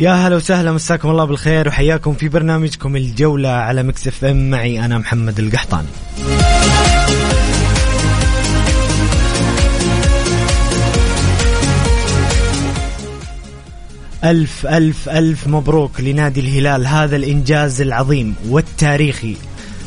يا هلا وسهلا مساكم الله بالخير وحياكم في برنامجكم الجولة على مكس اف ام. معي أنا محمد القحطاني. ألف ألف ألف مبروك لنادي الهلال هذا الإنجاز العظيم والتاريخي.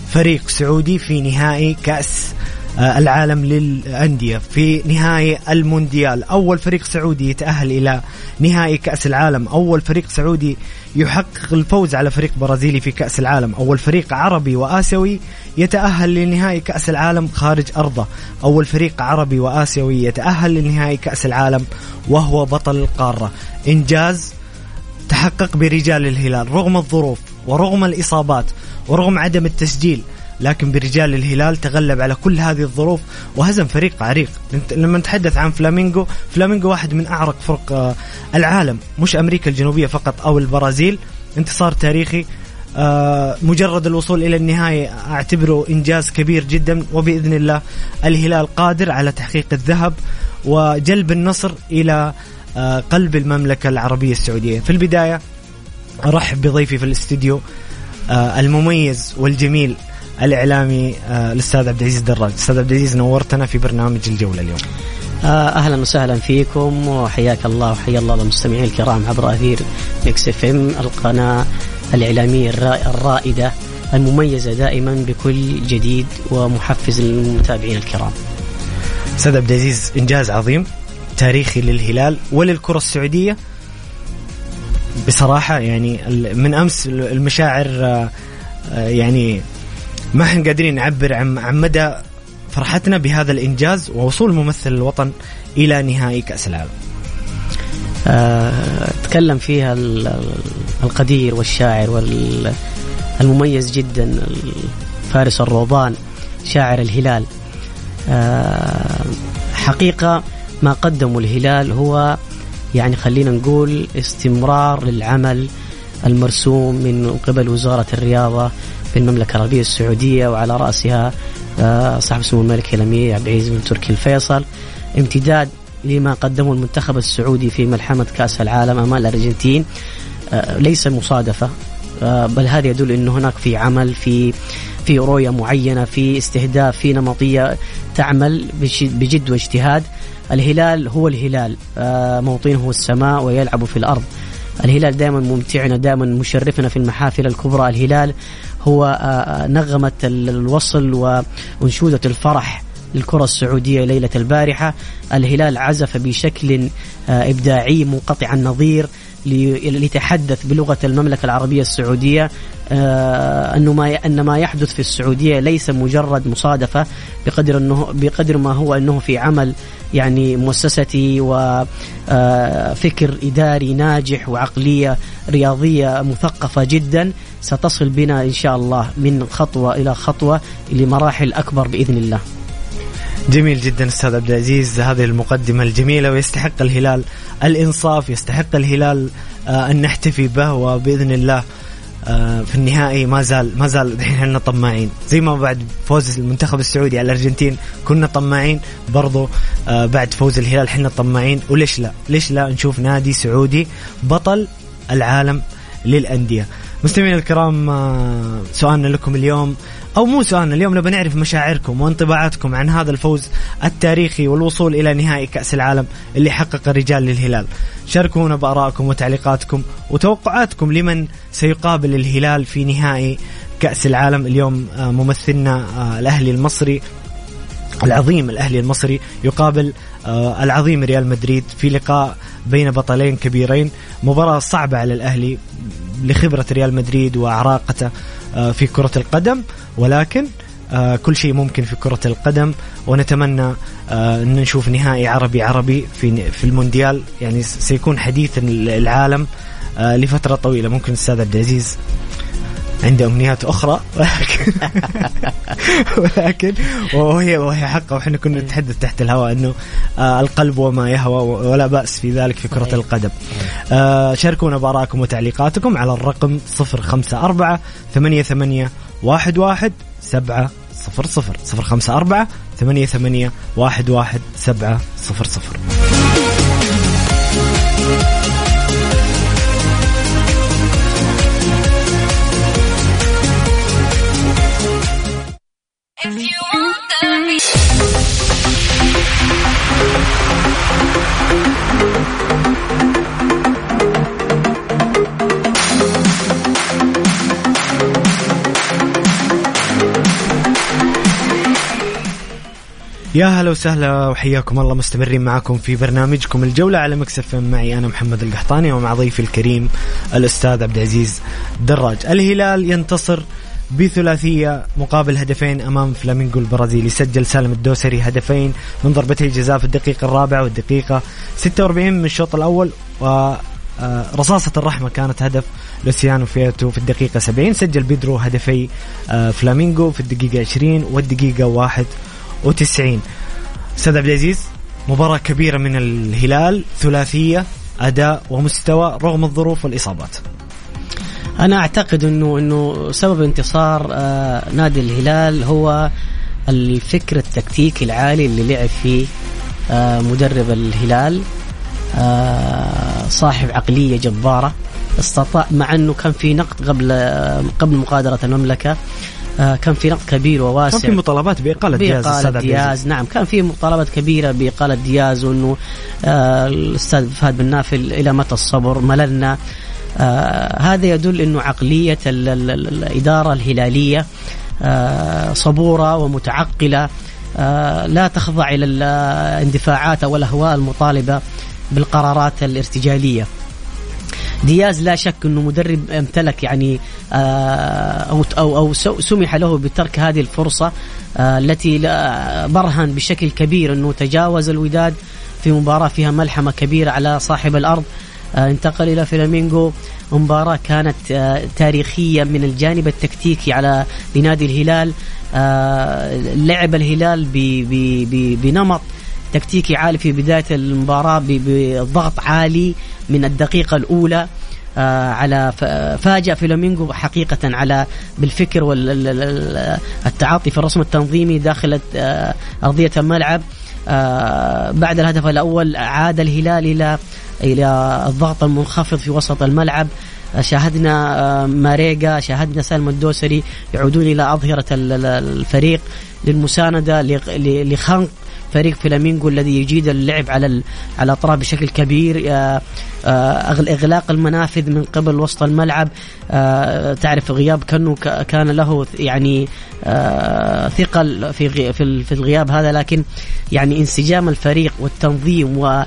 فريق سعودي في نهائي كأس العالم للأندية في نهائي المونديال. أول فريق سعودي يتأهل إلى نهائي كأس العالم. أول فريق سعودي يحقق الفوز على فريق برازيلي في كأس العالم. أول فريق عربي وآسيوي يتأهل لنهائي كأس العالم خارج أرضه. أول فريق عربي وآسيوي يتأهل لنهائي كأس العالم وهو بطل القارة. إنجاز تحقق برجال الهلال. رغم الظروف ورغم الإصابات ورغم عدم التسجيل لكن برجال الهلال تغلب على كل هذه الظروف وهزم فريق عريق. لما نتحدث عن فلامينغو فلامينغو واحد من أعرق فرق آه، العالم مش أمريكا الجنوبية فقط أو البرازيل. انتصار تاريخي آه، مجرد الوصول إلى النهاية أعتبره إنجاز كبير جدا وبإذن الله الهلال قادر على تحقيق الذهب وجلب النصر إلى آه، قلب المملكة العربية السعودية. في البداية أرحب بضيفي في الاستديو المميز والجميل الإعلامي آه، الأستاذ عبد العزيز دراج. أستاذ عبد العزيز نورتنا في برنامج الجولة اليوم. آه، أهلا وسهلا فيكم وحياك الله وحيا الله المستمعين الكرام عبر أثير ميكس إف إم القناة الإعلامية الرائدة المميزة دائما بكل جديد ومحفز للمتابعين الكرام. أستاذ عبد العزيز إنجاز عظيم تاريخي للهلال وللكرة السعودية. بصراحة يعني من أمس المشاعر آه، يعني ما إحنا قادرين نعبر عن عن مدى فرحتنا بهذا الإنجاز ووصول ممثل الوطن إلى نهائي كأس العالم. أه تكلم فيها القدير والشاعر والمميز جدا فارس الروضان شاعر الهلال أه حقيقة ما قدمه الهلال هو يعني خلينا نقول استمرار للعمل المرسوم من قبل وزارة الرياضة في المملكة العربية السعودية وعلى رأسها آه، صاحب سمو الملك الأمير عبد العزيز بن تركي الفيصل. امتداد لما قدمه المنتخب السعودي في ملحمة كأس العالم أمام الأرجنتين. آه، ليس مصادفة. آه، بل هذا يدل أنه هناك في عمل في في رؤية معينة في استهداف في نمطية تعمل بجد واجتهاد. الهلال هو الهلال. موطنه السماء ويلعب في الأرض. الهلال دائما ممتعنا دائما مشرفنا في المحافل الكبرى. الهلال هو آه، آه، نغمة الوصل وأنشودة الفرح للكرة السعودية ليلة البارحة. الهلال عزف بشكل آه، إبداعي منقطع النظير. ليتحدث بلغة المملكة العربية السعودية أنه ما أن ما يحدث في السعودية ليس مجرد مصادفة بقدر أنه بقدر ما هو أنه في عمل يعني مؤسستي وفكر إداري ناجح وعقلية رياضية مثقفة جدا. ستصل بنا إن شاء الله من خطوة إلى خطوة لمراحل أكبر بإذن الله. جميل جدا أستاذ عبد العزيز هذه المقدمة الجميلة ويستحق الهلال الإنصاف يستحق الهلال آه أن نحتفي به وبإذن الله آه في النهائي ما زال ما زال الحين إحنا طماعين. زي ما بعد فوز المنتخب السعودي على الأرجنتين كنا طماعين برضو آه بعد فوز الهلال إحنا طماعين. وليش لا؟ ليش لا نشوف نادي سعودي بطل العالم للأندية؟ مستمعينا الكرام سؤالنا لكم اليوم أو مو سؤالنا اليوم نبغى نعرف مشاعركم وانطباعاتكم عن هذا الفوز التاريخي والوصول إلى نهائي كأس العالم اللي حقق الرجال للهلال. شاركونا بآرائكم وتعليقاتكم وتوقعاتكم لمن سيقابل الهلال في نهائي كأس العالم. اليوم آه، ممثلنا آه، الأهلي المصري العظيم الأهلي المصري يقابل آه العظيم ريال مدريد في لقاء بين بطلين كبيرين. مباراة صعبة على الأهلي لخبرة ريال مدريد وعراقته في كرة القدم ولكن آه كل شيء ممكن في كرة القدم ونتمنى آه أن نشوف نهائي عربي عربي في في المونديال. يعني سيكون حديث العالم آه لفترة طويلة. ممكن الاستاذ عبد العزيز. عنده أمنيات أخرى ولكن ولكن وهي وهي حقه وإحنا كنا إيه. نتحدث تحت الهواء إنه آه القلب وما يهوى ولا بأس في ذلك في كرة إيه. القدم. إيه. آه شاركونا بارائكم وتعليقاتكم على الرقم 054 88 11 700 054 88 11 700 يا هلا وسهلا وحياكم الله مستمرين معكم في برنامجكم الجولة على ميكس إف إم معي أنا محمد القحطاني ومع ضيفي الكريم الأستاذ عبد العزيز دراج. الهلال ينتصر بثلاثية مقابل هدفين أمام فلامينغو البرازيلي. سجل سالم الدوسري هدفين من ضربتي الجزاء في الدقيقة الرابعة والدقيقة 46 من الشوط الأول. و آه، رصاصة الرحمة كانت هدف لوسيانو فياتو في الدقيقة 70 سجل بيدرو هدفي آه، فلامينغو في الدقيقة 20 والدقيقة 91 أستاذ عبد العزيز مباراة كبيرة من الهلال ثلاثية أداء ومستوى رغم الظروف والإصابات. أنا أعتقد انه إنه سبب انتصار آه نادي الهلال هو الفكر التكتيكي العالي اللي لعب فيه آه مدرب الهلال آه صاحب عقلية جبارة استطاع مع إنه كان في نقد قبل قبل مغادره المملكة آه كان في نقد كبير وواسع. كان في مطالبات بإقالة دياز بإقالة دياز. نعم كان في مطالبات كبيرة بإقالة دياز وأنه آه الأستاذ فهد بن نافل إلى متى الصبر مللنا. آه هذا يدل إنه عقلية ال ال ال الإدارة الهلالية آه صبورة ومتعقلة. آه لا تخضع إلى الاندفاعات أو الأهواء المطالبة بالقرارات الارتجالية. دياز لا شك إنه مدرب امتلك يعني أو أو أو سمح له بترك هذه الفرصة التي برهن بشكل كبير إنه تجاوز الوداد في مباراة فيها ملحمة كبيرة على صاحب الأرض انتقل إلى فلامينغو. مباراة كانت تاريخية من الجانب التكتيكي على لنادي الهلال لعب الهلال بنمط تكتيكي عالي في بداية المباراة بضغط عالي من الدقيقة الأولى على فاجأ فلامينغو حقيقة على بالفكر والتعاطي في الرسم التنظيمي داخل أرضية الملعب. بعد الهدف الأول عاد الهلال إلى إلى الضغط المنخفض في وسط الملعب. شاهدنا ماريجا شاهدنا سالم الدوسري يعودون إلى أظهرة الفريق للمساندة لخنق فريق فلامينغو الذي يجيد اللعب على على الأطراف بشكل كبير. إغلاق المنافذ من قبل وسط الملعب. تعرف غياب كانه كان له يعني ثقل في في الغياب هذا لكن يعني انسجام الفريق والتنظيم و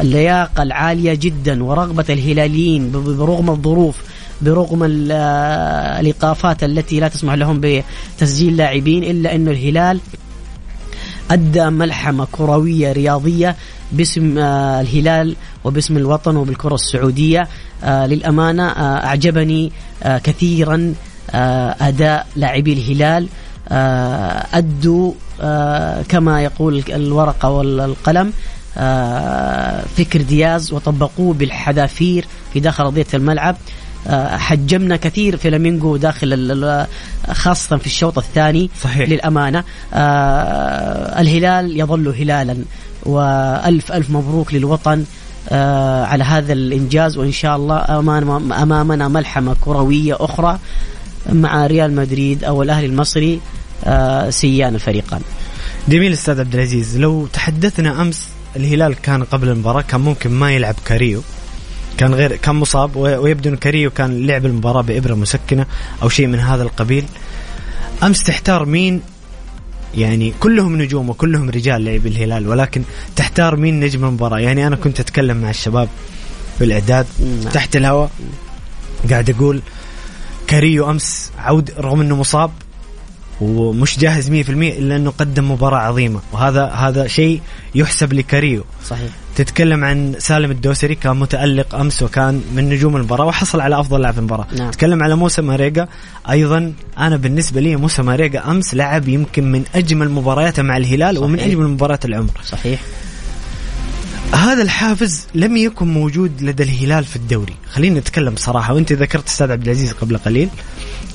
اللياقة العالية جدا ورغبة الهلاليين برغم الظروف برغم الإيقافات التي لا تسمح لهم بتسجيل لاعبين إلا أن الهلال أدى ملحمة كروية رياضية باسم الهلال وباسم الوطن وبالكرة السعودية. للأمانة أعجبني كثيرا أداء لاعبي الهلال. أدوا كما يقول الورقة والقلم فكر دياز وطبقوه بالحذافير في داخل أرضية الملعب. حجمنا كثير فلامينغو داخل خاصة في الشوط الثاني صحيح. للأمانة الهلال يظل هلالا وألف ألف مبروك للوطن آه على هذا الإنجاز وإن شاء الله أمامنا ملحمة كروية أخرى مع ريال مدريد أو الأهلي المصري آه سيان الفريقان. جميل أستاذ عبد العزيز لو تحدثنا أمس الهلال كان قبل المباراة كان ممكن ما يلعب كاريو كان كان مصاب ويبدو إن كاريو كان لعب المباراة بإبرة مسكنة أو شيء من هذا القبيل. أمس تحتار مين؟ يعني كلهم نجوم وكلهم رجال لعب الهلال ولكن تحتار مين نجم المباراة؟ يعني أنا كنت أتكلم مع الشباب في الاعداد نعم. تحت الهواء قاعد أقول كاريو أمس عود رغم إنه مصاب ومش جاهز 100% إلا إنه قدم مباراة عظيمة وهذا هذا شيء يحسب لكاريو. صحيح. تتكلم عن سالم الدوسري كان متألق أمس وكان من نجوم المباراة وحصل على أفضل لاعب في المباراة. نعم. تتكلم على موسى ماريجا أيضا أنا بالنسبة لي موسى ماريجا أمس لعب يمكن من أجمل مبارياته مع الهلال صحيح. ومن أجمل مباريات العمر. صحيح. هذا الحافز لم يكن موجود لدى الهلال في الدوري. خلينا نتكلم بصراحة وأنت ذكرت أستاذ عبد العزيز قبل قليل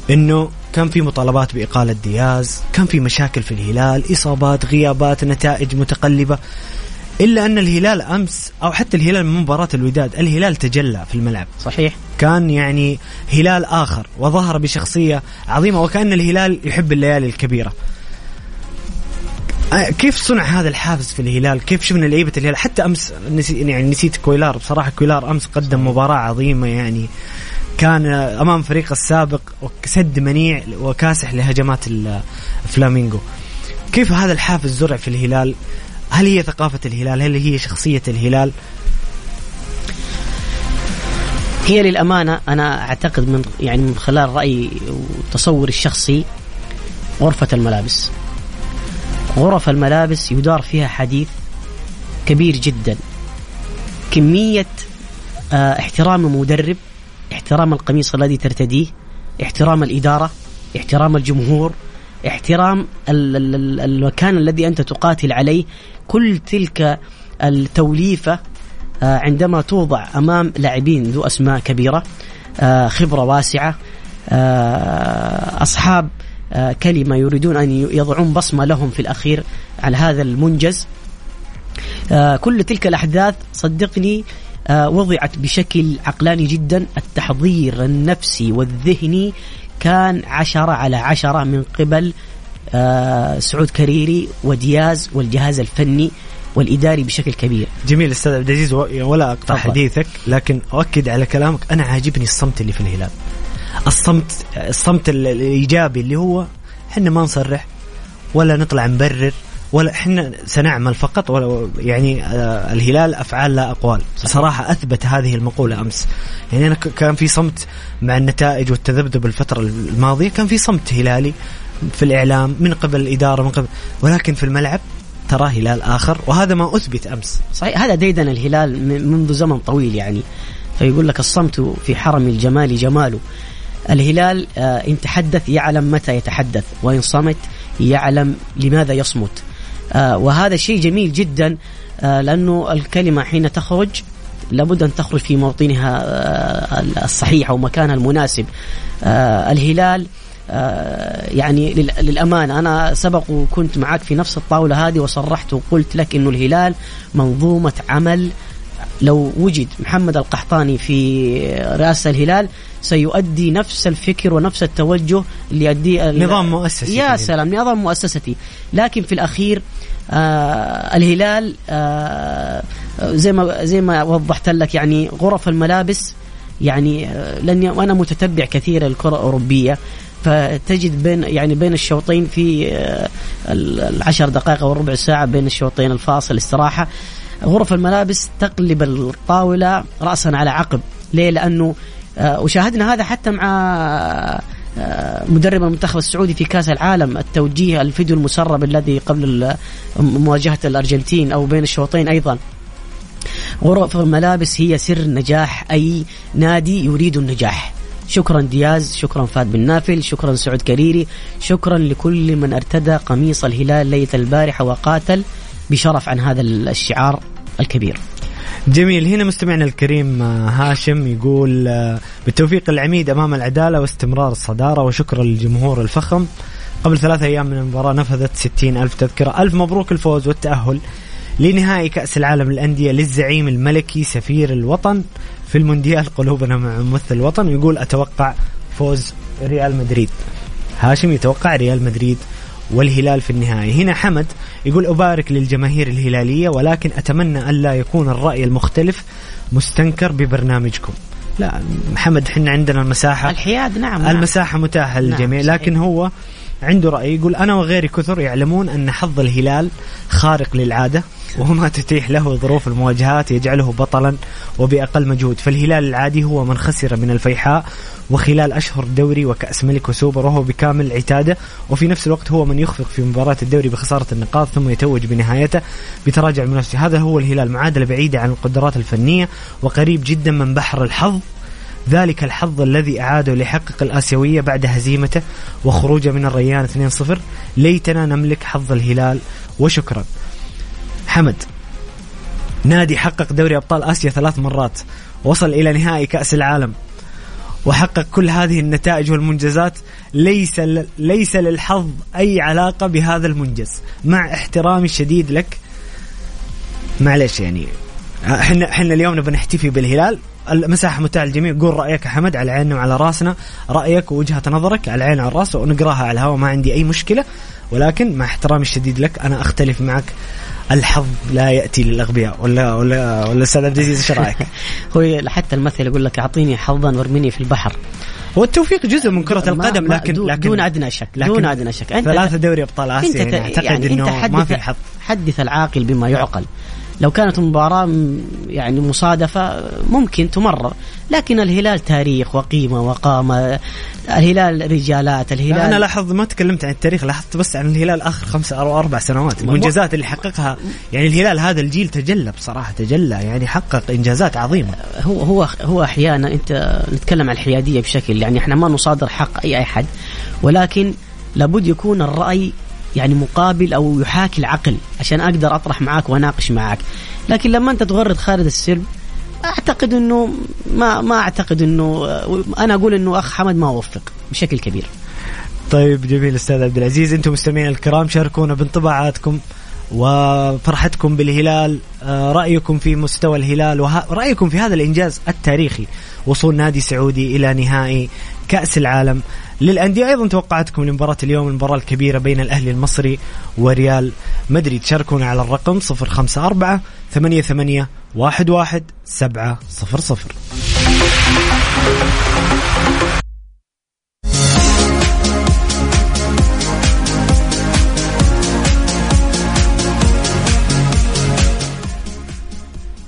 إنه كان في مطالبات بإقالة دياز كان في مشاكل في الهلال إصابات غيابات نتائج متقلبة. إلا أن الهلال أمس أو حتى الهلال من مباراة الوداد الهلال تجلى في الملعب صحيح كان يعني هلال آخر وظهر بشخصية عظيمة وكأن الهلال يحب الليالي الكبيرة آه، كيف صنع هذا الحافز في الهلال؟ كيف شفنا لعيبة الهلال؟ حتى أمس نسي يعني نسيت كويلار بصراحة كويلار أمس قدم مباراة عظيمة يعني كان أمام فريق السابق سد منيع وكاسح لهجمات الفلامينغو. كيف هذا الحافز زرع في الهلال؟ هل هي ثقافة الهلال؟ هل هي شخصية الهلال؟ هي للأمانة أنا أعتقد من يعني من خلال رأيي وتصوري الشخصي غرفة الملابس غرف الملابس يدار فيها حديث كبير جدا كمية آه احترام المدرب احترام القميص الذي ترتديه احترام الإدارة احترام الجمهور احترام المكان الذي أنت تقاتل عليه. كل تلك التوليفة آه، عندما توضع أمام لاعبين ذو أسماء كبيرة آه، خبرة واسعة آه، أصحاب كلمة يريدون أن يضعون بصمة لهم في الأخير على هذا المنجز. كل تلك الأحداث صدقني وضعت بشكل عقلاني جدا التحضير النفسي والذهني كان عشرة على عشرة من قبل آه سعود كريري ودياز والجهاز الفني والإداري بشكل كبير. جميل أستاذ عبد العزيز ولا أقطع طبعا. حديثك لكن أؤكد على كلامك أنا عاجبني الصمت اللي في الهلال. الصمت الصمت الإيجابي اللي هو إحنا ما نصرح ولا نطلع نبرر ولا إحنا سنعمل فقط ولا يعني آه الهلال أفعال لا أقوال. صحيح. صراحة أثبت هذه المقولة أمس. يعني أنا كان في صمت مع النتائج والتذبذب الفترة الماضية كان في صمت هلالي في الإعلام من قبل الإدارة من قبل ولكن في الملعب ترى هلال آخر وهذا ما أثبت أمس. صحيح. هذا ديدن الهلال منذ زمن طويل يعني. فيقول لك الصمت في حرم الجمال جماله الهلال آه، إن تحدث يعلم متى يتحدث وإن صمت يعلم لماذا يصمت. وهذا شيء جميل جدا آه، لأنه الكلمة حين تخرج لابد أن تخرج في موطنها آه، الصحيح أو مكانها المناسب. الهلال يعني للأمانة أنا سبق وكنت معك في نفس الطاولة هذه وصرحت وقلت لك أنه الهلال منظومة عمل لو وجد محمد القحطاني في رئاسة الهلال سيؤدي نفس الفكر ونفس التوجه اللي يؤديه نظام مؤسسي يا سلام نظام مؤسستي لكن في الأخير آه الهلال آه زي ما زي ما وضحت لك يعني غرف الملابس يعني آه لاني وأنا متتبع كثير الكرة الأوروبية. فتجد بين يعني بين الشوطين في آه العشر دقائق أو ربع ساعة بين الشوطين الفاصل استراحة. غرف الملابس تقلب الطاولة راسا على عقب. ليه؟ لأنه آه وشاهدنا هذا حتى مع آه، مدرب المنتخب السعودي في كأس العالم التوجيه الفيديو المسرب الذي قبل مواجهة الأرجنتين أو بين الشوطين أيضا. غرف الملابس هي سر نجاح أي نادي يريد النجاح. شكرا دياز شكرا فهد بن نافل شكرا سعود كريري شكرا لكل من ارتدى قميص الهلال ليلة البارحة وقاتل بشرف عن هذا الشعار الكبير. جميل هنا مستمعنا الكريم آه، هاشم يقول آه، بالتوفيق العميد أمام العدالة واستمرار الصدارة وشكرا للجمهور الفخم. قبل ثلاثة أيام من المباراة نفذت ستين ألف تذكرة. ألف مبروك الفوز والتأهل لنهائي كأس العالم للأندية للزعيم الملكي سفير الوطن في المونديال قلوبنا مع ممثل الوطن. يقول أتوقع فوز ريال مدريد. هاشم يتوقع ريال مدريد والهلال في النهاية. هنا حمد يقول أبارك للجماهير الهلالية ولكن أتمنى ألا يكون الرأي المختلف مستنكر ببرنامجكم. لا محمد حنا عندنا المساحة. الحياد نعم المساحة متاحة للجميع نعم لكن هو عنده رأي يقول أنا وغيري كثر يعلمون أن حظ الهلال خارق للعادة وما تتيح له ظروف المواجهات يجعله بطلا وبأقل مجهود. فالهلال العادي هو من خسر من الفيحاء وخلال أشهر دوري وكأس ملك وسوبر وهو بكامل عتاده وفي نفس الوقت هو من يخفق في مباراة الدوري بخسارة النقاط ثم يتوج بنهايته بتراجع المنافسة هذا هو الهلال معادلة بعيدة عن القدرات الفنية وقريب جدا من بحر الحظ. ذلك الحظ الذي أعاده ليحقق الآسيوية بعد هزيمته وخروجه من الريان 2-0 ليتنا نملك حظ الهلال وشكرا. حمد. نادي حقق دوري أبطال آسيا ثلاث مرات. وصل إلى نهائي كأس العالم. وحقق كل هذه النتائج والمنجزات. ليس ليس للحظ أي علاقة بهذا المنجز. مع احترامي الشديد لك. معلش يعني إحنا إحنا اليوم نبغى نحتفي بالهلال. المساحه متاحه للجميع قول رأيك يا حمد على عيننا وعلى رأسنا. رأيك ووجهة نظرك على العين وعلى الراس ونقراها على الهواء. ما عندي أي مشكلة. ولكن مع احترامي الشديد لك أنا أختلف معك. الحظ لا يأتي للأغبياء. ولا ولا ولا أستاذ عبد العزيز إيش رأيك؟ هو حتى المثل يقول لك أعطيني حظا وارميني في البحر. هو التوفيق جزء من كرة القدم لكن دون لكن دون أدنى شك لكن دون أدنى شك. انت ثلاثة دوري أبطال آسيا انت يعني أعتقد يعني إنه ما في حظ. حدث العاقل بما يعقل. لو كانت مباراة يعني مصادفة ممكن تمرر. لكن الهلال تاريخ وقيمة وقامة. الهلال رجالات الهلال أنا لاحظ ما تكلمت عن التاريخ لاحظت بس عن الهلال آخر خمسة أو أربع سنوات. المنجزات اللي حققها. يعني الهلال هذا الجيل تجلى بصراحة تجلى يعني حقق إنجازات عظيمة. هو هو هو أحيانا أنت نتكلم عن الحيادية بشكل يعني إحنا ما نصادر حق أي أحد. ولكن لابد يكون الرأي يعني مقابل أو يحاكي العقل. عشان أقدر أطرح معاك وأناقش معاك. لكن لما أنت تغرد خالد السلب أعتقد إنه ما ما أعتقد إنه أنا أقول إنه أخ حمد ما وفق بشكل كبير. طيب جميل أستاذ عبد العزيز أنتم مستمعين الكرام شاركونا بانطباعاتكم وفرحتكم بالهلال. آه، رأيكم في مستوى الهلال ورأيكم في هذا الإنجاز التاريخي. وصول نادي سعودي إلى نهائي كأس العالم. للأندية أيضا توقعاتكم لمباراة اليوم المباراة الكبيرة بين الأهلي المصري وريال مدريد. شاركونا على الرقم 054 88 11 700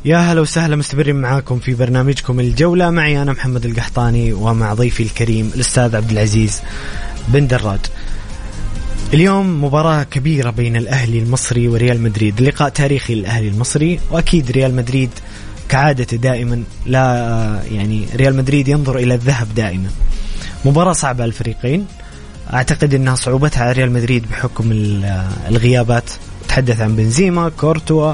يا هلا وسهلا مستمرين معاكم في برنامجكم الجولة. معي أنا محمد القحطاني ومع ضيفي الكريم الأستاذ عبد العزيز بن دراج اليوم مباراة كبيرة بين الأهلي المصري وريال مدريد لقاء تاريخي للأهلي المصري وأكيد ريال مدريد كعادته دائما لا يعني ريال مدريد ينظر إلى الذهب دائما. مباراة صعبة الفريقين. أعتقد أنها صعوبتها على ريال مدريد بحكم الغيابات. تحدث عن بنزيما كورتوا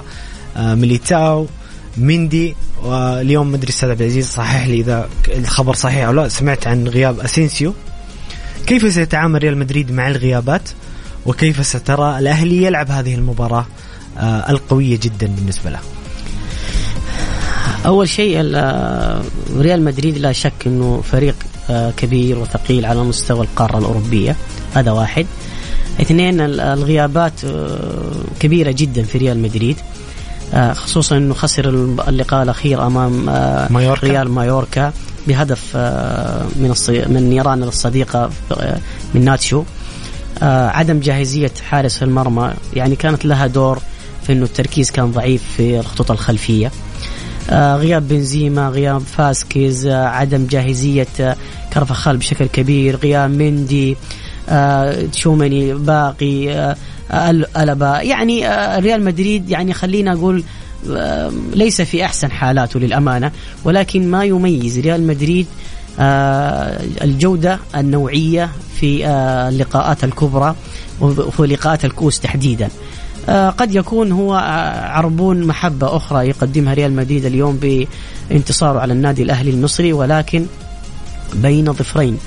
آه، ميليتاو ميندي واليوم مدري أستاذ عبد العزيز صحح لي إذا الخبر صحيح أو لا. سمعت عن غياب أسينسيو. كيف سيتعامل ريال مدريد مع الغيابات؟ وكيف سترى الأهلي يلعب هذه المباراة آه القوية جدا بالنسبة له؟ أول شيء ريال مدريد لا شك إنه فريق آه كبير وثقيل على مستوى القارة الأوروبية. هذا واحد. اثنين الغيابات آه كبيرة جدا في ريال مدريد. آه، خصوصا إنه خسر اللقاء الأخير أمام آه، مايوركا. ريال مايوركا بهدف آه، من من نيران الصديقة من ناتشو عدم جاهزية حارس المرمى يعني كانت لها دور في إنه التركيز كان ضعيف في الخطوط الخلفية غياب بنزيما غياب فاسكيز عدم جاهزية كرفخال بشكل كبير غياب مندي تشومني باقي ألبا يعني آه، ريال مدريد يعني خلينا أقول آه، ليس في أحسن حالاته للأمانة ولكن ما يميز ريال مدريد آه، الجودة النوعية في اللقاءات الكبرى وفي لقاءات الكؤوس تحديدا. قد يكون هو عربون محبة أخرى يقدمها ريال مدريد اليوم بانتصاره على النادي الأهلي المصري ولكن بين ظفرين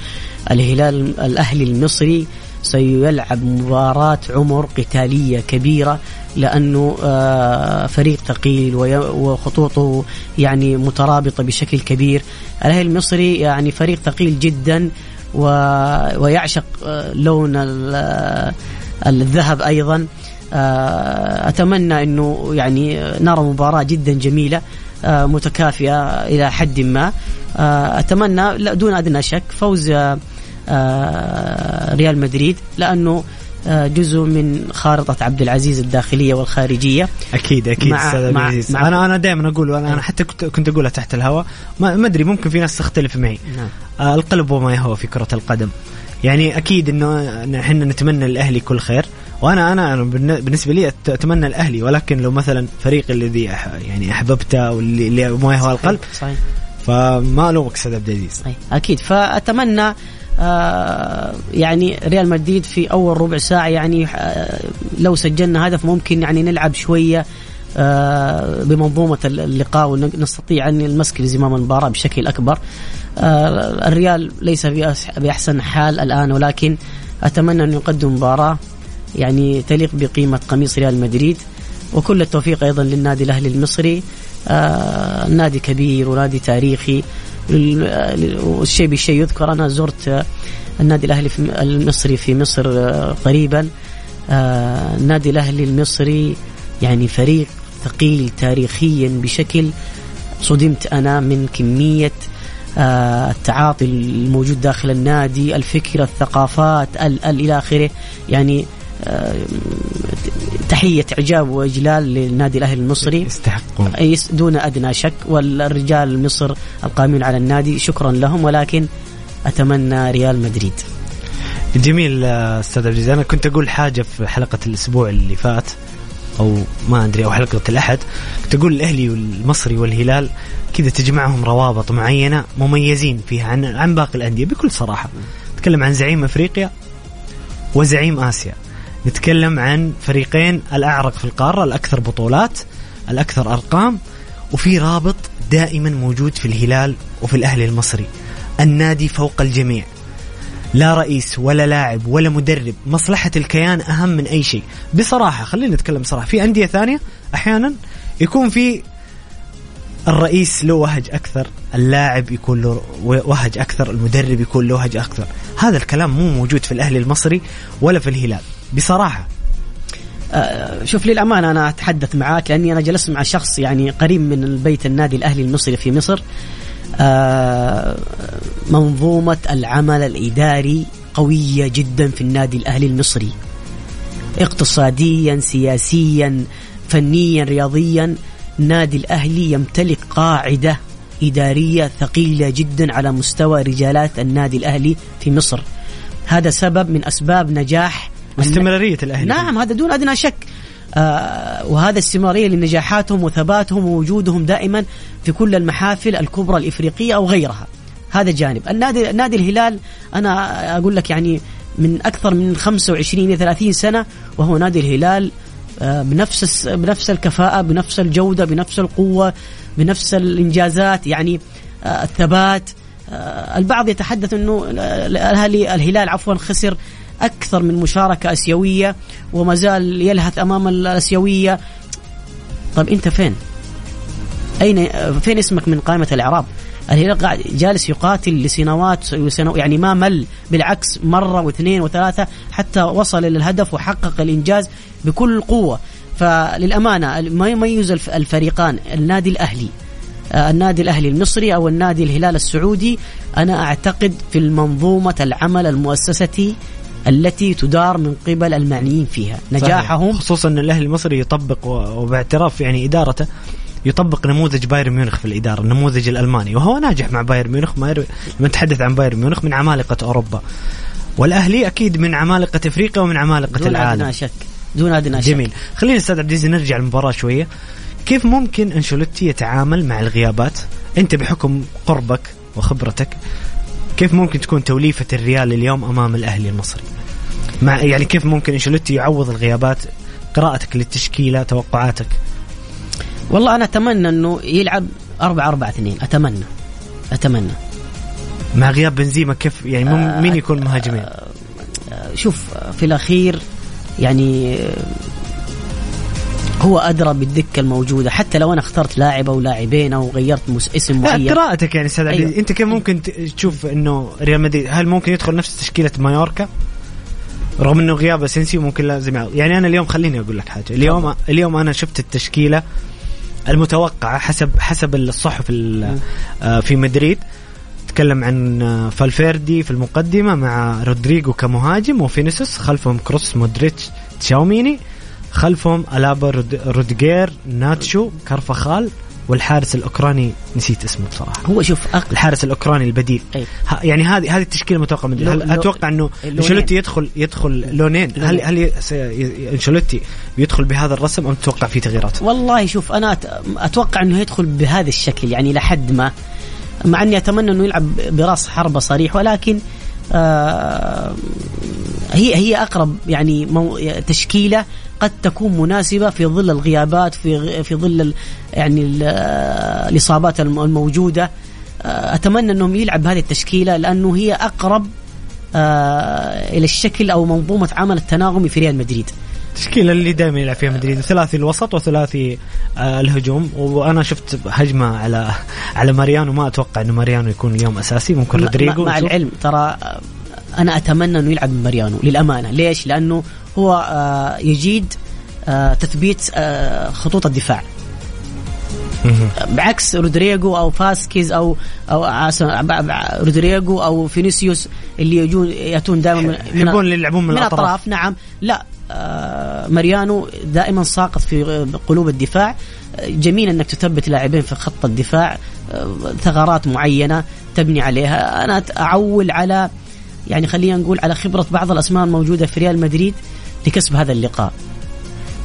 الهلال الأهلي المصري سيلعب مباراة عمر قتالية كبيرة لأنه آه، فريق ثقيل وخطوطه يعني مترابطة بشكل كبير. الأهلي المصري يعني فريق ثقيل جدا ويعشق آه، لون آه، الذهب أيضا. آه، أتمنى إنه يعني نرى مباراة جدا جميلة آه، متكافئة إلى حد ما. لا دون أدنى شك فوز ريال مدريد لأنه آه، جزء من خارطة عبد العزيز الداخلية والخارجية. أكيد أكيد مع- أستاذ عبد مع- العزيز. مع- أنا أنا دائما أقول أنا أنا حتى كنت كنت أقولها تحت الهواء. ما أدري ممكن في ناس تختلف معي. نعم. آه، القلب وما يهوى في كرة القدم. يعني أكيد إنه إحنا نتمنى الأهلي كل خير. وأنا أنا أنا بالن- بالنسبة لي أت- أتمنى الأهلي. ولكن لو مثلا فريق الذي أح يعني أحببته واللي اللي ما يهوى القلب صحيح. فما ألومك أستاذ عبد العزيز. صحيح أكيد. فأتمنى آه يعني ريال مدريد في أول ربع ساعة يعني آه لو سجلنا هدف ممكن يعني نلعب شوية آه بمنظومة اللقاء ونستطيع أن المسك لزمام المباراة بشكل أكبر. آه الريال ليس بأحسن حال الآن ولكن أتمنى أن يقدم مباراة يعني تليق بقيمة قميص ريال مدريد. وكل التوفيق أيضا للنادي الأهلي المصري. آه نادي كبير ونادي تاريخي. والشيء بالشيء يذكر أنا زرت آه، النادي الأهلي في المصري في مصر آه، قريبا. آه، النادي الأهلي المصري يعني فريق ثقيل تاريخيا بشكل صدمت أنا من كمية آه، التعاطي الموجود داخل النادي الفكر الثقافات ال ال إلى آخره. يعني تحية إعجاب وإجلال للنادي الأهلي المصري. يستحقون. يس- دون أدنى شك والرجال مصر القائمين على النادي شكرا لهم ولكن أتمنى ريال مدريد. جميل آه، أستاذ عبد العزيز. أنا كنت أقول حاجة في حلقة الأسبوع اللي فات أو ما أدري أو حلقة الأحد. كنت أقول الأهلي والمصري والهلال كذا تجمعهم روابط معينة مميزين فيها عن عن باقي الأندية. بكل صراحة نتكلم عن زعيم أفريقيا وزعيم آسيا. نتكلم عن فريقين الأعرق في القارة الأكثر بطولات الأكثر أرقام وفي رابط دائما موجود في الهلال وفي الأهلي المصري النادي فوق الجميع. لا رئيس ولا لاعب ولا مدرب مصلحة الكيان أهم من أي شيء. بصراحة خلينا نتكلم بصراحة في أندية ثانية أحيانا يكون في الرئيس له وهج أكثر اللاعب يكون له وهج أكثر المدرب يكون له وهج أكثر. هذا الكلام مو موجود في الأهلي المصري ولا في الهلال. بصراحة. آه، شوف للأمانة أنا أتحدث معاك لأني أنا جلست مع شخص يعني قريب من البيت النادي الأهلي المصري في مصر. آه، منظومة العمل الإداري قوية جدا في النادي الأهلي المصري. اقتصاديا سياسيا فنيا رياضيا نادي الأهلي يمتلك قاعدة إدارية ثقيلة جدا على مستوى رجالات النادي الأهلي في مصر. هذا سبب من أسباب نجاح واستمرارية الأهلي نعم هذا دون أدنى شك. آه وهذا استمرارية لنجاحاتهم وثباتهم ووجودهم دائما في كل المحافل الكبرى الإفريقية أو غيرها. هذا جانب. النادي نادي الهلال أنا أقول لك يعني من أكثر من 25 إلى 30 سنة وهو نادي الهلال آه بنفس بنفس الكفاءة بنفس الجودة بنفس القوة بنفس الإنجازات يعني آه الثبات. آه البعض يتحدث إنه الاهلي الهلال عفوا خسر. أكثر من مشاركة أسيوية وما زال يلهث أمام الأسيوية طيب أنت فين؟ أين فين اسمك من قائمة الإعراب؟ الهلال قاعد جالس يقاتل لسنوات يعني ما مل بالعكس مرة واثنين وثلاثة حتى وصل إلى الهدف وحقق الإنجاز بكل قوة فللأمانة ما يميز الف- الفريقان النادي الأهلي آه، النادي الأهلي المصري أو النادي الهلال السعودي أنا أعتقد في المنظومة العمل المؤسسة التي تدار من قبل المعنيين فيها. نجاحهم صحيح. خصوصا إن الأهلي المصري يطبق وباعتراف يعني إدارته يطبق نموذج بايرن ميونخ في الإدارة النموذج الألماني وهو ناجح مع بايرن ميونخ ما نتحدث عن بايرن ميونخ من عمالقة أوروبا. والأهلي أكيد من عمالقة إفريقيا ومن عمالقة دون العالم. ادنى شك. دون أدنى شك. جميل. خلينا أستاذ عبد العزيز نرجع للمباراة شوية. كيف ممكن أنشيلوتي يتعامل مع الغيابات؟ أنت بحكم قربك وخبرتك كيف ممكن تكون توليفة الريال اليوم أمام الأهلي المصري؟ مع يعني كيف ممكن إنشيلوتي يعوض الغيابات؟ قراءتك للتشكيلة توقعاتك. والله أنا أتمنى إنه يلعب 4 4 2 أتمنى. أتمنى. مع غياب بنزيما كيف؟ يعني مم- مين يكون مهاجمين؟ شوف في الأخير يعني هو أدرى بالدكة الموجودة. حتى لو أنا اخترت لاعب أو لاعبين أو غيرت اسم معين قراءتك يعني أستاذ أيوه. أنت كيف ممكن تشوف إنه ريال مدريد؟ هل ممكن يدخل نفس تشكيلة مايوركا؟ رغم إنه غياب اسينسيو ممكن لازم يعود. يعني أنا اليوم خليني أقول لك حاجة. اليوم اليوم أنا شفت التشكيلة المتوقعة حسب حسب الصحف ال- آه، في مدريد. تكلم عن آه، فالفيردي في المقدمة مع رودريجو كمهاجم وفينيسيوس خلفهم كروس مودريتش تشاوميني خلفهم ألابا رود- روديجير ناتشو كارفخال والحارس الأوكراني نسيت اسمه بصراحة هو شوف أق... الحارس الأوكراني البديل أي. يعني هذه هذه التشكيلة المتوقعه من هل لو- أتوقع إنه لونين. أنشيلوتي يدخل يدخل لونين هل لونين. هل ي- سي- أنشيلوتي بيدخل بهذا الرسم أم تتوقع في تغييرات؟ والله شوف أنا أت- أتوقع إنه يدخل بهذا الشكل يعني لحد ما مع إني أتمنى إنه يلعب براس حربة صريح ولكن آه هي هي أقرب يعني مو تشكيلة قد تكون مناسبة في ظل الغيابات في في ظل يعني ال- الإصابات الم- الموجودة. آه، أتمنى أنهم يلعب بهذه التشكيلة لأنه هي أقرب آه إلى الشكل أو منظومة عمل التناغمي في ريال مدريد. التشكيله اللي دائما يلعب فيها مدريد. ثلاثي الوسط وثلاثي آه الهجوم. وأنا شفت هجمة على على ماريانو. ما أتوقع انه ماريانو يكون اليوم أساسي. ممكن رودريجو مع. العلم ترى أنا أتمنى أنه يلعب ماريانو للأمانة. ليش؟ لأنه هو آه، يجيد آه، تثبيت آه، خطوط الدفاع. بعكس رودريجو أو فاسكيز أو أو رودريجو أو فينيسيوس اللي يجون يأتون دائما من يحبون اللي يلعبون من من الأطراف. نعم. لا آه ماريانو دائما ساقط في قلوب الدفاع. جميل إنك تثبت لاعبين في خط الدفاع آه، ثغرات معينة تبني عليها. أنا أعول على يعني خلينا نقول على خبرة بعض الأسماء الموجودة في ريال مدريد لكسب هذا اللقاء.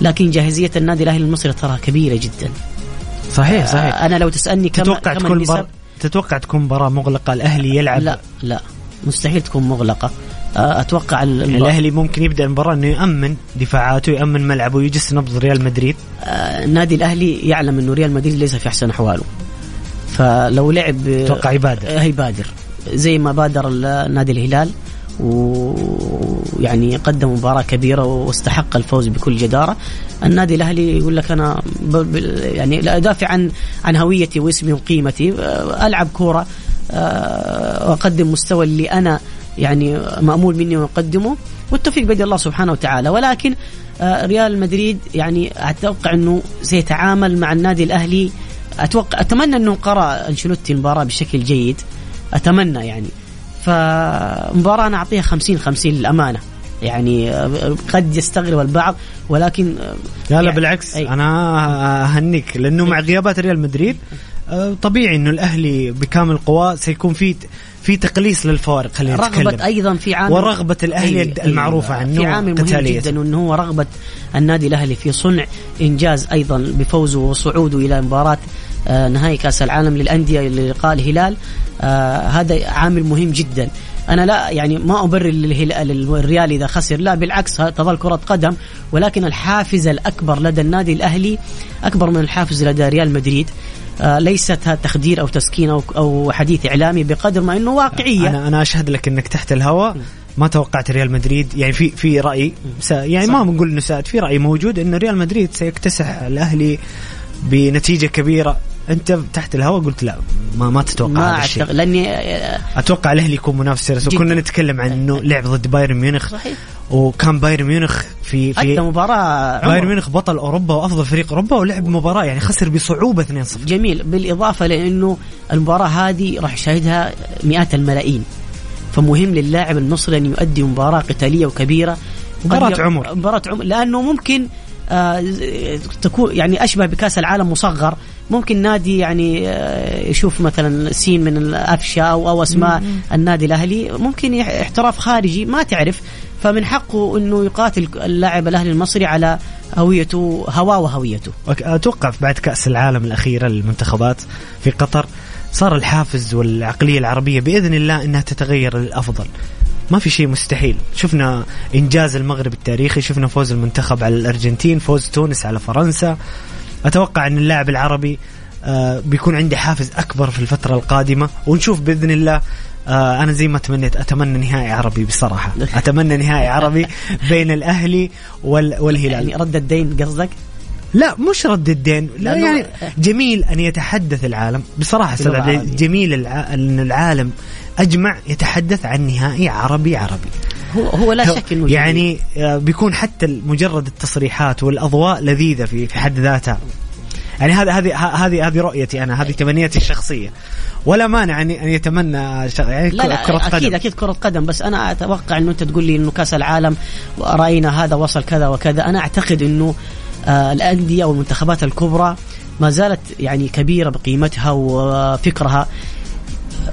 لكن جاهزية النادي الأهلي المصري تراها كبيرة جدا. صحيح صحيح. آه، أنا لو تسألني كم تتوقع كم تكون بر... تتوقع تكون مباراة مغلقة؟ الأهلي يلعب لا لا. مستحيل تكون مغلقة. آه، أتوقع يعني الأهلي ممكن يبدأ المباراة إنه يأمن دفاعاته يأمن ملعبه ويجس نبض ريال مدريد. آه، النادي الأهلي يعلم إنه ريال مدريد ليس في أحسن أحواله. فلو لعب أتوقع يبادر. هيبادر زي ما بادر نادي الهلال ويعني قدم مباراة كبيرة واستحق الفوز بكل جدارة. النادي الأهلي يقول لك أنا. يعني لا أدافع عن عن هويتي واسمي وقيمتي. آه، ألعب كورة آه، وأقدم مستوى اللي أنا يعني مأمول مني وأقدمه. والتوفيق بيد الله سبحانه وتعالى. ولكن آه، ريال مدريد يعني أتوقع أنه سيتعامل مع النادي الأهلي. أتوقع أتمنى أنه قرأ أنشيلوتي المباراة بشكل جيد. أتمنى يعني فمباراة أنا أعطيها 50 50 للأمانة يعني آه، قد يستغرب البعض ولكن آه، لا لا يعني- بالعكس أي. أنا أهنيك لأنه مع غيابات ريال مدريد آه، طبيعي إنه الأهلي بكامل قواه سيكون في في تقليص للفوارق خلينا نتكلم رغبة أيضا في عامل ورغبة الأهلي أي- المعروفة عنه في عامل مهم. جدا أنه هو رغبة النادي الأهلي في صنع إنجاز أيضا بفوزه وصعوده إلى مباراة نهائي كأس العالم للأندية للقاء الهلال. آه، هذا عامل مهم جدا. أنا لا يعني ما أبرر للهلال الريال إذا خسر. لا بالعكس تظل كرة قدم. ولكن الحافز الأكبر لدى النادي الأهلي أكبر من الحافز لدى ريال مدريد. آه، ليست تخدير أو تسكين أو أو حديث إعلامي بقدر ما إنه واقعية. أنا أنا أشهد لك إنك تحت الهواء. ما توقعت ريال مدريد. يعني في في رأي س- يعني صح. ما بنقول إنه في رأي موجود انه ريال مدريد سيكتسح الأهلي. بنتيجة كبيرة. أنت تحت الهواء قلت لا ما ما تتوقع ما هذا الشيء. لأني أتوقع الأهلي يكون منافس جداً. وكنا نتكلم عن إنه لعب ضد بايرن ميونخ. صحيح. وكان بايرن ميونخ في في مباراة بايرن. ميونخ بطل أوروبا وأفضل فريق أوروبا ولعب مباراة يعني خسر بصعوبة 2-0 جميل. بالإضافة لأنه المباراة هذه راح يشاهدها مئات الملايين. فمهم للاعب المصري أن يؤدي مباراة قتالية وكبيرة. ي- عمر. مباراة عمر. لأنه ممكن تكون يعني أشبه بكأس العالم مصغر. ممكن نادي يعني آه يشوف مثلا سين من الافشا أو أو أسماء النادي الأهلي. ممكن احتراف خارجي ما تعرف. فمن حقه إنه يقاتل اللاعب الأهلي المصري على هويته هواه وهويته. أتوقع بعد كأس العالم الأخيرة للمنتخبات في قطر صار الحافز والعقلية العربية بإذن الله إنها تتغير للأفضل. ما في شيء مستحيل. شفنا إنجاز المغرب التاريخي شفنا فوز المنتخب على الأرجنتين فوز تونس على فرنسا. أتوقع إن اللاعب العربي آه، بيكون عنده حافز أكبر في الفترة القادمة. ونشوف بإذن الله آه، أنا زي ما تمنيت أتمنى نهائي عربي بصراحة. أتمنى نهائي عربي بين الأهلي وال- والهلال. يعني رد الدين قصدك؟ لا مش رد الدين. لا يعني جميل أن يتحدث العالم. بصراحة أستاذ. جميل. إن العالم أجمع يتحدث عن نهائي عربي عربي. هو هو لا شك إنه. يعني آه، بيكون حتى مجرد التصريحات والأضواء لذيذة في في حد ذاتها. يعني هذا هذه ه- هذه هذه رؤيتي أنا هذه تمنياتي الشخصية. ولا مانع أن يتمنى يعني لا لا أكيد قدم. أكيد كرة قدم بس أنا أتوقع إنه أنت تقول لي إنه كأس العالم رأينا هذا وصل كذا وكذا. أنا أعتقد إنه آه الأندية والمنتخبات الكبرى ما زالت يعني كبيرة بقيمتها وفكرها.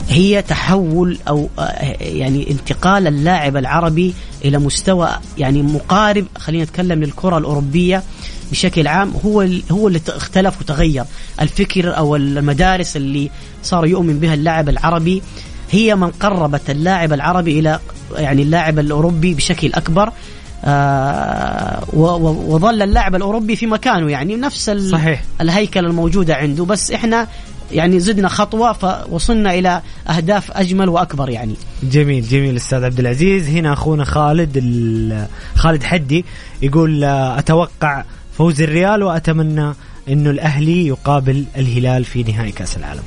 هي تحول أو آه، يعني انتقال اللاعب العربي إلى مستوى يعني مقارب خلينا نتكلم للكرة الأوروبية بشكل عام هو هو اللي اختلف وتغير الفكر أو المدارس اللي صار يؤمن بها اللاعب العربي هي من قربت اللاعب العربي إلى يعني اللاعب الأوروبي بشكل أكبر آه وظل اللاعب الأوروبي في مكانه يعني نفس صحيح. الهيكل الموجودة عنده بس إحنا يعني زدنا خطوة فوصلنا إلى أهداف أجمل وأكبر يعني. جميل جميل أستاذ عبد العزيز. هنا أخونا خالد ال- خالد حدي يقول آه، أتوقع فوز الريال وأتمنى إنه الأهلي يقابل الهلال في نهائي كأس العالم.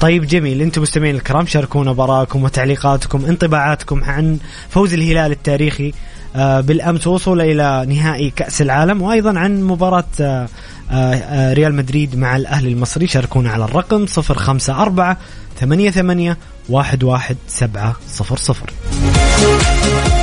طيب جميل. أنتم مستمعين الكرام شاركونا براءكم وتعليقاتكم انطباعاتكم عن فوز الهلال التاريخي بالأمس وصوله إلى نهائي كأس العالم وأيضا عن مباراة آه، آه، آه، ريال مدريد مع الأهلي المصري. شاركونا على الرقم 054 88 11700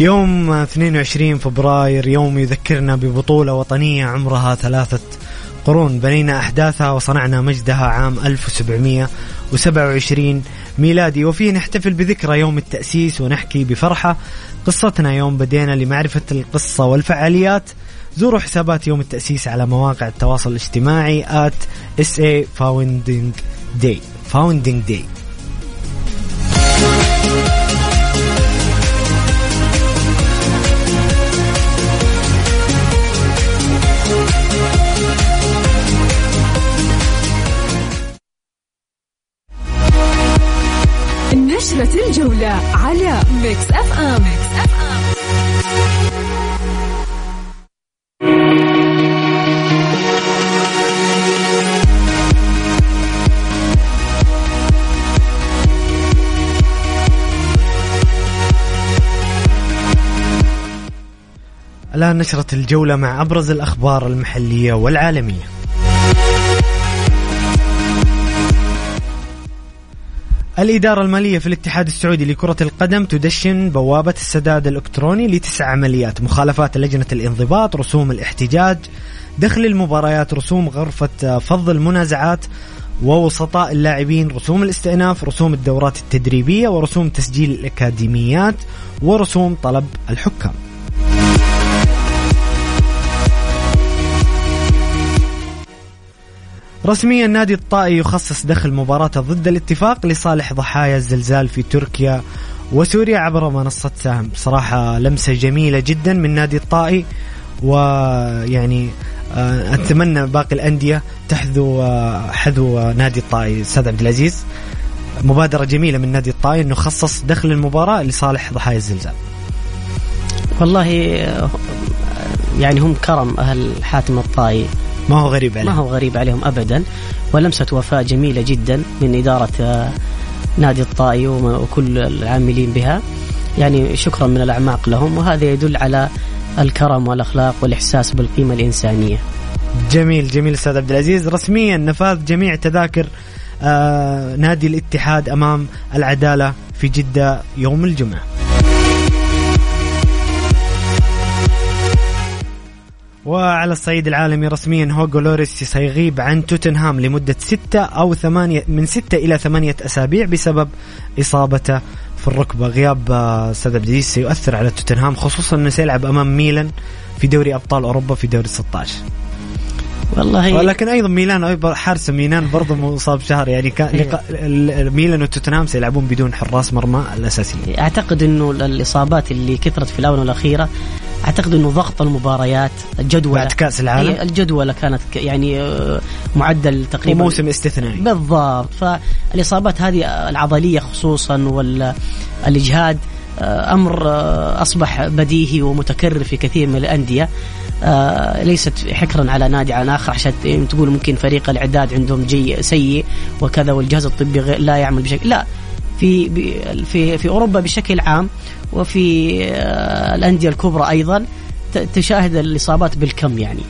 يوم 22 فبراير يوم يذكرنا ببطولة وطنية عمرها ثلاثة قرون. بنينا أحداثها وصنعنا مجدها عام 1727 ميلادي. وفيه نحتفل بذكرى يوم التأسيس ونحكي بفرحة. قصتنا يوم بدينا لمعرفة القصة والفعاليات. زوروا حسابات يوم التأسيس على مواقع التواصل الاجتماعي at SA Founding Day. Founding Day. الجولة على ميكس أف أم أف أم الآن نشرة الجولة مع أبرز الأخبار المحلية والعالمية. الإدارة المالية في الاتحاد السعودي لكرة القدم تدشن بوابة السداد الإلكتروني لتسع عمليات مخالفات لجنة الانضباط رسوم الاحتجاج دخل المباريات رسوم غرفة فض المنازعات ووسطاء اللاعبين رسوم الاستئناف رسوم الدورات التدريبية ورسوم تسجيل الأكاديميات ورسوم طلب الحكام. رسميا نادي الطائي يخصص دخل مباراته ضد الاتفاق لصالح ضحايا الزلزال في تركيا وسوريا عبر منصة سهم. بصراحة لمسة جميلة جدا من نادي الطائي ويعني آه، أتمنى باقي الأندية تحذو آه، حذو آه، نادي الطائي. أستاذ عبد العزيز مبادرة جميلة من نادي الطائي أنه خصص دخل المباراة لصالح ضحايا الزلزال. والله يعني هم كرم أهل حاتم الطائي. ما هو غريب عليه ما هو غريب عليهم ابدا. ولمسة وفاء جميلة جدا من إدارة آه، نادي الطائي وكل العاملين بها. يعني شكرا من الأعماق لهم. وهذا يدل على الكرم والأخلاق والإحساس بالقيمة الإنسانية. جميل جميل أستاذ عبد العزيز. رسميا نفاذ جميع تذاكر آه نادي الاتحاد أمام العدالة في جدة يوم الجمعة. وعلى الصعيد العالمي رسميا هوجو لوريس سيغيب عن توتنهام لمدة ستة أو ثمانية من ستة إلى ثمانية أسابيع بسبب إصابته في الركبة. غياب آه، العزيز سيؤثر على توتنهام خصوصا أنه سيلعب أمام ميلان في دوري أبطال أوروبا في دوري 16 والله ولكن أيضا ميلان حارس ميلان برضه مصاب شهر. يعني كان. لقاء ميلان وتوتنهام سيلعبون بدون حراس مرمى الأساسيين. أعتقد إنه الإصابات اللي كثرت في الآونة الأخيرة أعتقد إنه ضغط المباريات الجدول بعد كأس العالم. الجدول كانت يعني آه، معدل تقريبا. وموسم استثنائي. بالضبط. فالإصابات هذه العضلية خصوصا والإجهاد آه، أمر آه، أصبح بديهي ومتكرر في كثير من الأندية. آه، ليست حكرا على نادي عن آخر عشان تقول ممكن فريق الإعداد عندهم جي سيء وكذا والجهاز الطبي لا يعمل بشكل لا في في في أوروبا بشكل عام وفي آه، الأندية الكبرى أيضا تشاهد الإصابات بالكم يعني.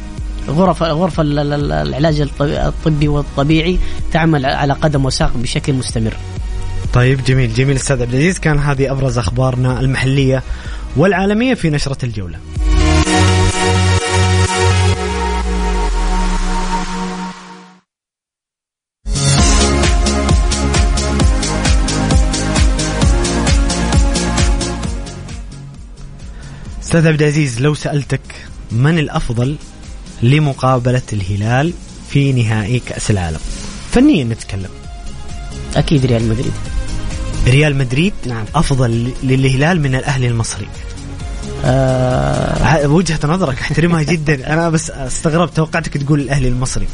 غرف غرف ال- ال- ال- العلاج الط- الطبي والطبيعي تعمل على قدم وساق بشكل مستمر. طيب جميل جميل أستاذ عبد العزيز. كان هذه أبرز أخبارنا المحلية والعالمية في نشرة الجولة. أستاذ عبد العزيز لو سألتك من الأفضل لمقابلة الهلال في نهائي كأس العالم؟ فنيا نتكلم. أكيد ريال مدريد. ريال مدريد نعم. أفضل للهلال من الأهلي المصري. آه. ه- وجهة نظرك أحترمها جدا. أنا بس استغربت توقعتك تقول الأهلي المصري.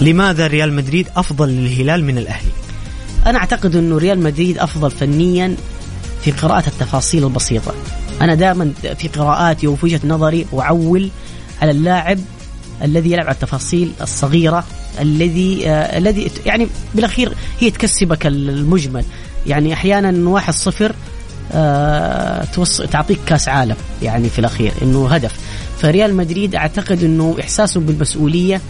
لماذا ريال مدريد أفضل للهلال من الأهلي؟ أنا أعتقد إنه ريال مدريد أفضل فنيا في قراءة التفاصيل البسيطة. أنا دائما في قراءاتي وفي وجهة نظري أعول على اللاعب الذي يلعب على التفاصيل الصغيرة الذي آه الذي يعني بالأخير هي تكسبك المجمل. يعني أحيانا واحد صفر آه توص... تعطيك كأس عالم يعني في الأخير إنه هدف. فريال مدريد أعتقد إنه إحساسه بالمسؤولية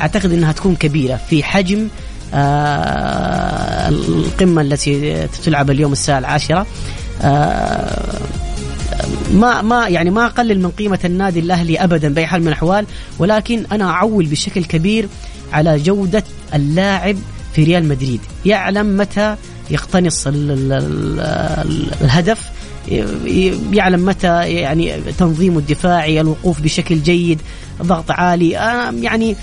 أعتقد إنها تكون كبيرة في حجم آه القمة التي تلعب اليوم الساعة العاشرة. آه ما ما يعني ما أقلل من قيمة النادي الأهلي ابدا بأي حال من الأحوال ولكن أنا أعول بشكل كبير على جودة اللاعب في ريال مدريد. يعلم متى يقتنص ال ال ال الهدف يعلم متى يعني تنظيمه الدفاعي الوقوف بشكل جيد ضغط عالي. أنا يعني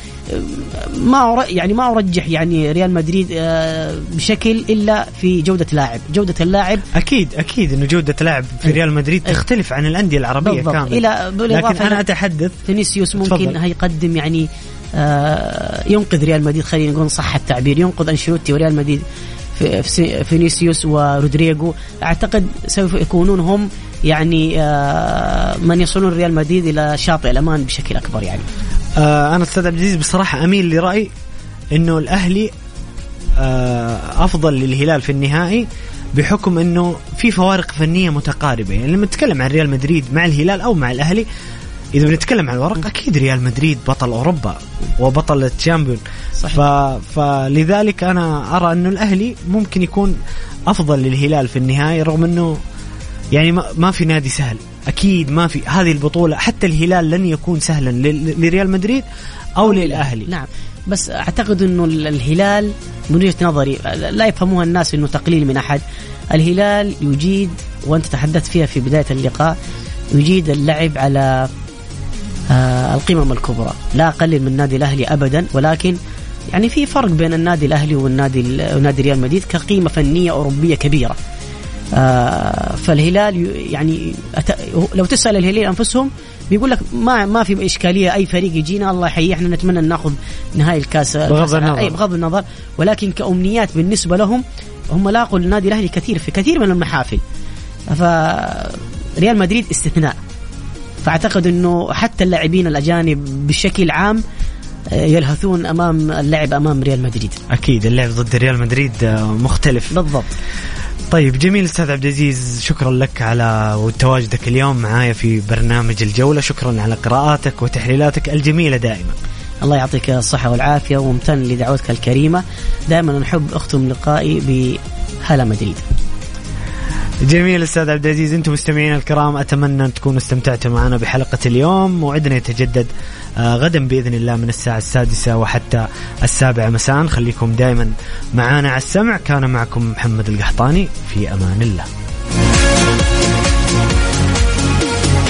ما يعني ما أرجح يعني ريال مدريد بشكل إلا في جودة لاعب جودة اللاعب أكيد أكيد إنه جودة لاعب في ريال مدريد تختلف عن الأندية العربية بالضبط. كامل إلى لكن أنا أتحدث. فينيسيوس ممكن تفضل. هيقدم يعني آه ينقذ ريال مدريد خلينا نقول صح التعبير. ينقذ أنشيلوتي وريال مدريد في- في- فينيسيوس ورودريجو. أعتقد سوف يكونون هم يعني آه من يصلون ريال مدريد إلى شاطئ الأمان بشكل أكبر يعني. آه أنا أستاذ عبد العزيز بصراحة أميل لرأي إنه الأهلي آه أفضل للهلال في النهائي بحكم إنه في فوارق فنية متقاربة. يعني لما نتكلم عن ريال مدريد مع الهلال أو مع الأهلي إذا بنتكلم عن الورق أكيد ريال مدريد بطل أوروبا وبطل الشامبيون. ف... فلذلك أنا أرى إنه الأهلي ممكن يكون أفضل للهلال في النهائي رغم إنه يعني ما, ما في نادي سهل. أكيد ما في. هذه البطولة حتى الهلال لن يكون سهلا لريال مدريد أو للأهلي. نعم. بس أعتقد إنه ال- الهلال من وجهة نظري لا يفهموها الناس إنه تقليل من أحد. الهلال يجيد وأنت تحدثت فيها في بداية اللقاء يجيد اللعب على آه القمم الكبرى. لا اقلل من النادي الأهلي ابدا ولكن يعني في فرق بين النادي الأهلي والنادي ال- ونادي ريال مدريد كقيمة فنية أوروبية كبيرة. فالهلال ي- يعني لو تسأل الهلال أنفسهم بيقول لك ما ما في إشكالية أي فريق يجينا الله يحييه إحنا نتمنى نأخذ نهائي الكاس. بغض النظر. أي بغض النظر. ولكن كأمنيات بالنسبة لهم هم لاقوا النادي الأهلي كثير في كثير من المحافل. فريال مدريد استثناء. فأعتقد إنه حتى اللاعبين الأجانب بشكل عام آه، يلهثون أمام اللعب أمام ريال مدريد. أكيد اللعب ضد ريال مدريد آه، مختلف. بالضبط. طيب جميل أستاذ عبد العزيز شكرا لك على تواجدك اليوم معايا في برنامج الجولة. شكرا على قراءاتك وتحليلاتك الجميلة دائما. الله يعطيك الصحة والعافية وممتن لدعوتك الكريمة. دائما نحب أختم لقائي بهلا مدريد. جميل أستاذ عبد العزيز أنتم مستمعين الكرام أتمنى أن تكونوا استمتعتوا معنا بحلقة اليوم. موعدنا يتجدد آه، غدا بإذن الله من الساعة السادسة وحتى السابعة مساء. خليكم دائما معانا على السمع. كان معكم محمد القحطاني في أمان الله.